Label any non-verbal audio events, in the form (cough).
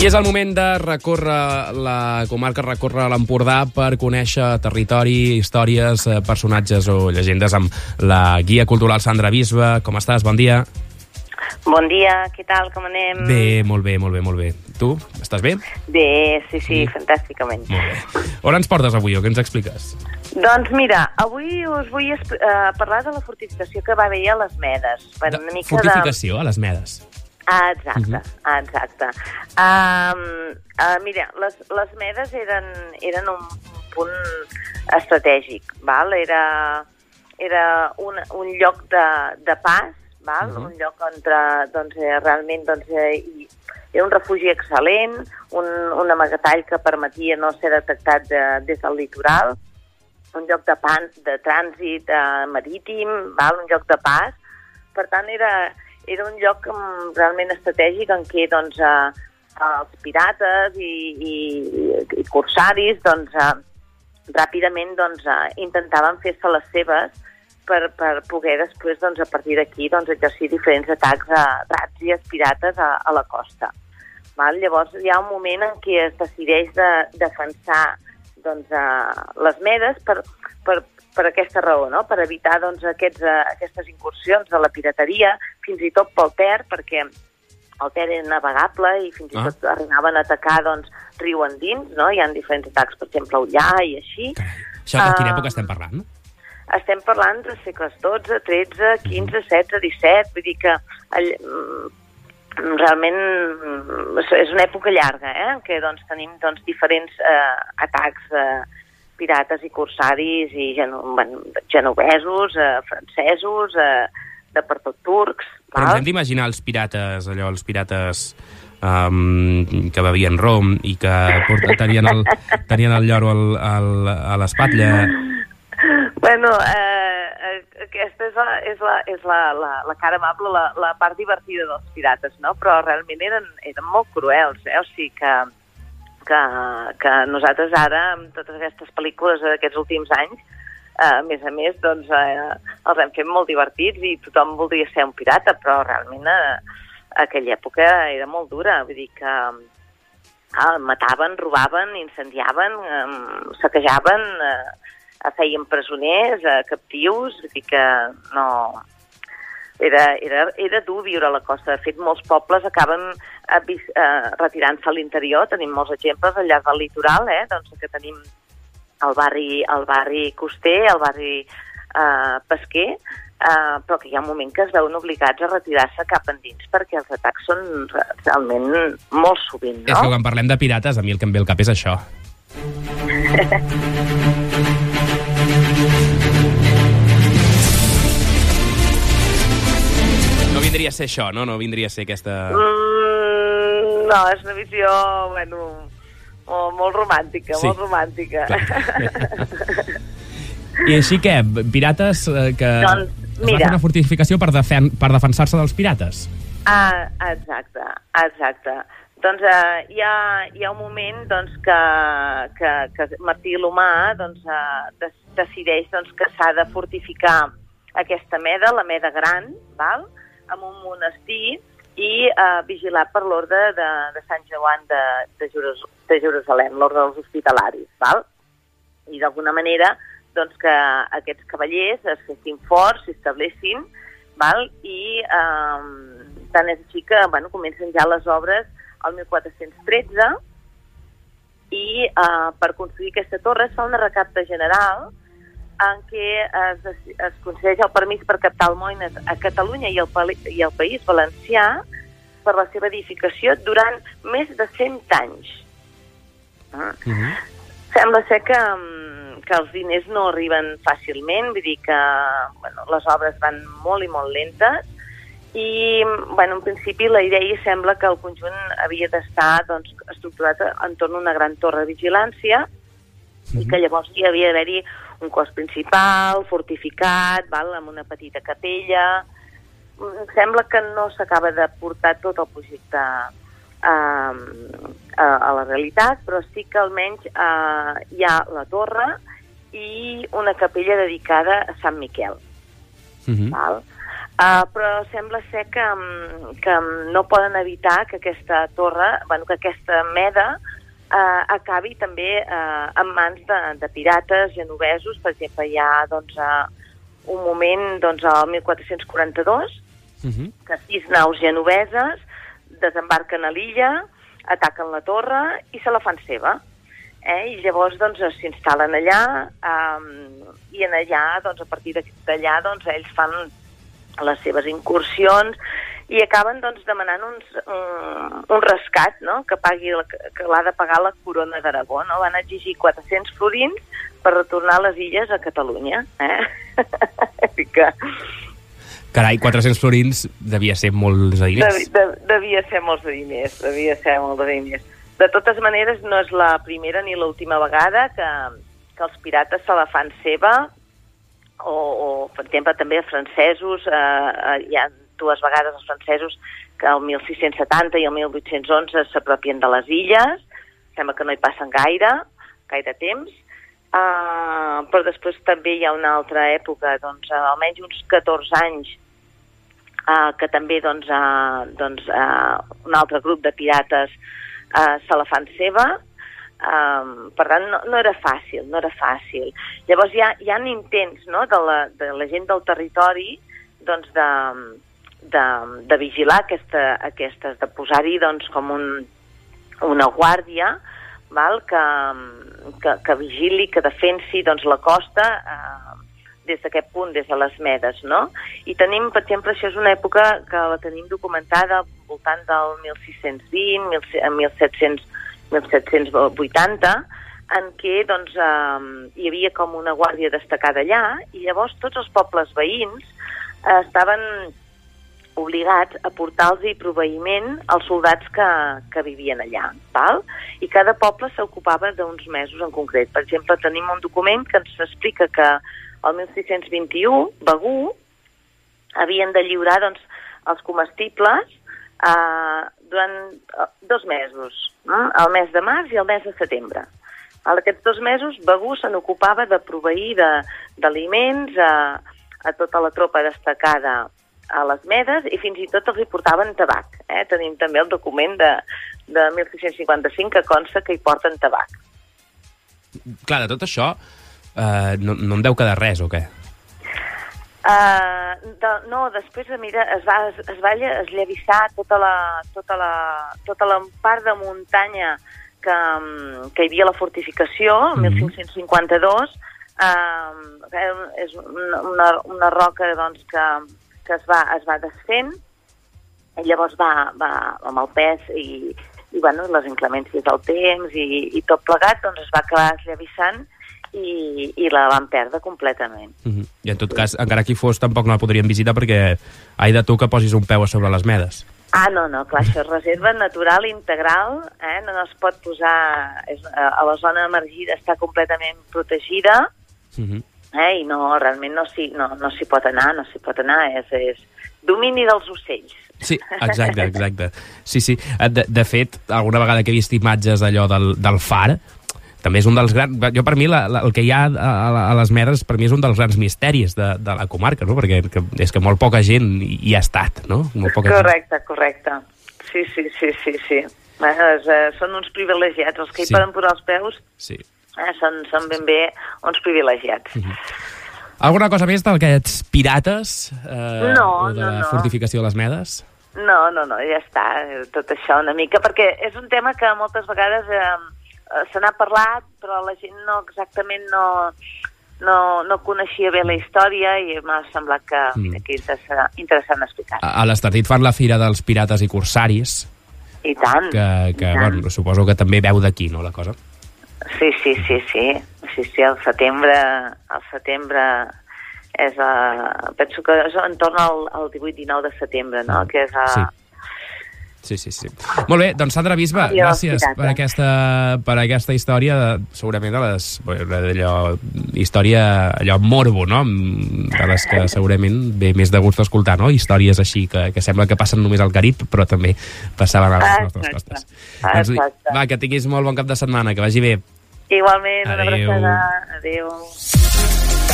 I és el moment de recórrer la comarca, recórrer l'Empordà per conèixer territori, històries, eh, personatges o llegendes amb la guia cultural Sandra Bisba. Com estàs? Bon dia. Bon dia, què tal, com anem? Bé, molt bé, molt bé, molt bé. Tu, estàs bé? Bé, sí, sí, Sí. fantàsticament. Molt bé. On ens portes avui o què ens expliques? Doncs mira, avui us vull uh, parlar de la fortificació que va haver a les Medes. Per De una mica fortificació a les Medes. Ah, exacte, Mhm. ah, exacte. Um, uh, mira, les, les Medes eren, eren un punt estratègic, val? Era, era un, un lloc de, de pas, val? Mhm. un lloc on doncs, eh, realment doncs, eh, hi, era un refugi excel·lent, un, un amagatall que permetia no ser detectat de, des del litoral, un lloc de, pan, de trànsit eh, marítim, val? un lloc de pas. Per tant, era, era un lloc um, realment estratègic en què doncs, eh, els pirates i, i, i corsaris doncs, eh, ràpidament doncs, eh, intentaven fer-se les seves per, per poder després, doncs, a partir d'aquí, doncs, exercir diferents atacs a ràtzies pirates a, a la costa. Val? Llavors hi ha un moment en què es decideix de defensar doncs, uh, les medes per, per, per aquesta raó, no? per evitar doncs, aquests, uh, aquestes incursions de la pirateria, fins i tot pel Ter, perquè el Ter era navegable i fins i Ah. tot arribaven a atacar doncs, riu endins, no? hi ha diferents atacs, per exemple, a Ullà i així. Carai. Això de quina Ah. època estem parlant? Estem parlant de segles XII, XIII, XV, XVI, XVII, vull dir que all, mm, realment mm, és una època llarga, eh? en què doncs, tenim doncs, diferents eh, atacs eh, pirates i corsaris i geno, bueno, genovesos, eh, francesos, eh, de per tot turcs. Però ens val? hem d'imaginar els pirates, allò, els pirates um, que bevien rom i que port- tenien el, tenien el lloro al, al, a l'espatlla. Bueno, eh, eh, aquesta és, la, és, la, és la, la, la cara amable, la, la part divertida dels pirates, no? Però realment eren, eren molt cruels, eh? O sigui que, que, que nosaltres ara, amb totes aquestes pel·lícules d'aquests últims anys, eh, a més a més, doncs, eh, els hem fet molt divertits i tothom voldria ser un pirata, però realment eh, aquella època era molt dura, vull dir que ah, mataven, robaven, incendiaven, eh, saquejaven, eh, feien presoners, eh, captius, vull dir que no... Era, era, era dur viure a la costa. De fet, molts pobles acaben eh, eh, retirant-se a l'interior. Tenim molts exemples al llarg del litoral, eh? doncs que tenim el barri, el barri coster, el barri eh, pesquer, eh, però que hi ha un moment que es veuen obligats a retirar-se cap endins perquè els atacs són re- realment molt sovint, És que no? quan parlem de pirates, a mi el que em ve al cap és això. (laughs) No vindria a ser això, no? No vindria a ser aquesta... Mm, no, és una visió, bueno, molt, molt romàntica, Sí. molt romàntica. (laughs) I així què? Pirates eh, que... Doncs, es va mira. fer una fortificació per, defen per defensar-se dels pirates? Ah, exacte, exacte. Doncs eh, hi, ha, hi ha un moment doncs, que, que, que Martí Lomà doncs, eh, decideix doncs, que s'ha de fortificar aquesta meda, la meda gran, val? Amb un monestir i eh, vigilat per l'ordre de, de Sant Joan de, de, Jerusa, de Jerusalem, l'ordre dels hospitalaris. Val? I d'alguna manera doncs, que aquests cavallers es fessin forts, s'establessin, val? i eh, tant és així que bueno, comencen ja les obres al 1413 i eh, per construir aquesta torre es fa una recapta general en què es, es concedeix el permís per captar almoines a Catalunya i el, pali- i el País Valencià per la seva edificació durant més de 100 anys. Ah. Uh -huh. Sembla ser que, mm, que els diners no arriben fàcilment, vull dir que bueno, les obres van molt i molt lentes i bueno, en principi la idea sembla que el conjunt havia d'estar doncs, estructurat entorn a una gran torre de vigilància i que llavors hi havia d'haver-hi un cos principal, fortificat, val, amb una petita capella. Mm, Sembla que no s'acaba de portar tot el projecte a, a, a la realitat, però sí que almenys eh, hi ha la torre i una capella dedicada a Sant Miquel. Uh -huh. Val? Uh, però sembla ser que, mm, que no poden evitar que aquesta torre, bueno, que aquesta meda uh, acabi també uh, en mans de, de pirates genovesos. Per exemple, hi ha doncs, uh, un moment doncs, al 1442 uh -huh. que sis naus genoveses desembarquen a l'illa, ataquen la torre i se la fan seva. Eh? I llavors doncs, s'instal·len allà um, i en allà, doncs, a partir d'allà, doncs, ells fan les seves incursions i acaben doncs, demanant uns, un, un rescat no? que, pagui la, que l'ha de pagar la corona d'Aragó. No? Van exigir 400 florins per retornar les illes a Catalunya. Eh? (laughs) que... Carai, 400 florins devia ser molts de diners. De, de, devia ser molts de diners, devia ser molt de diners. De totes maneres, no és la primera ni l'última vegada que, que els pirates se la fan seva, o, o per exemple, també francesos, eh, eh, hi ha dues vegades els francesos que el 1670 i el 1811 s'apropien de les illes, sembla que no hi passen gaire, gaire temps, Uh, però després també hi ha una altra època, doncs, uh, almenys uns 14 anys, uh, que també doncs, uh, doncs, uh, un altre grup de pirates uh, se la fan seva, um, per tant no, no era fàcil, no era fàcil. Llavors hi ha, hi ha intents no, de, la, de la gent del territori doncs, de, de, de vigilar aquesta, aquestes, de posar-hi doncs, com un, una guàrdia, val? Que, que, que vigili, que defensi doncs, la costa eh, des d'aquest punt, des de les medes, no? I tenim, per exemple, això és una època que la tenim documentada voltant del 1620, 1700, 1780, en què doncs, eh, hi havia com una guàrdia destacada allà i llavors tots els pobles veïns eh, estaven obligats a portar-los proveïment als soldats que, que vivien allà. Val? I cada poble s'ocupava d'uns mesos en concret. Per exemple, tenim un document que ens explica que el 1621 Begú havien de lliurar doncs, els comestibles eh, durant eh, dos mesos, no? el mes de març i el mes de setembre. En aquests dos mesos, Begú se n'ocupava de proveir d'aliments a, a tota la tropa destacada a les medes i fins i tot els hi portaven tabac. Eh? Tenim també el document de, de 1655 que consta que hi porten tabac. Clar, de tot això eh, no, no en deu quedar res, o què? Uh, de, no, després mira, es va, es, es va esllavissar tota la, tota, la, tota la part de muntanya que, que hi havia la fortificació, mm -hmm. 1552, uh, és una, una, una roca doncs, que, que es va, es va desfent, i llavors va, va amb el pes i, i bueno, les inclemències del temps i, i tot plegat, doncs es va acabar esllavissant i, i la van perdre completament. Uh -huh. I en tot cas, encara que fos, tampoc no la podríem visitar perquè hai de tu que posis un peu a sobre les medes. Ah, no, no, clar, això és reserva natural integral, eh? no, no es pot posar... És, a la zona emergida està completament protegida, uh -huh eh? i no, realment no s'hi no, no pot anar, no s'hi pot anar, és, és domini dels ocells. Sí, exacte, (laughs) exacte. Sí, sí. De, de fet, alguna vegada que he vist imatges d'allò del, del far, també és un dels grans... Jo, per mi, la, la, el que hi ha a, a les Medes, per mi és un dels grans misteris de, de la comarca, no? Perquè que, és que molt poca gent hi ha estat, no? Molt poca correcte, gent. correcte. Sí, sí, sí, sí, sí. Bueno, és, eh, són uns privilegiats, els que sí. hi poden posar els peus sí eh, són, són ben bé uns privilegiats. Mm -hmm. Alguna cosa més d'aquests pirates eh, no, o de no, la fortificació de les Medes? No, no, no, ja està, tot això una mica, perquè és un tema que moltes vegades eh, eh, se n'ha parlat, però la gent no exactament no, no, no coneixia bé la història i m'ha semblat que, mm. que interessant, interessant explicar. A, a l'Estartit fan la Fira dels Pirates i Corsaris. I tant. Que, que i tant. bueno, suposo que també veu d'aquí, no, la cosa? Sí, sí, sí, sí. Sí, sí, al setembre, al setembre és a, penso que és entorn al, al 18-19 de setembre, no? Que és a, sí. Sí, sí, sí. Molt bé, doncs Sandra Bisba, Adiós, gràcies per aquesta, per aquesta història, segurament de les, allò, història, allò morbo, no? De les que segurament ve més de gust escoltar, no? Històries així que, que sembla que passen només al Carib, però també passaven a les Exacte. nostres costes. Doncs, va, que tinguis molt bon cap de setmana, que vagi bé. Igualment, Adeu. una abraçada. Adéu.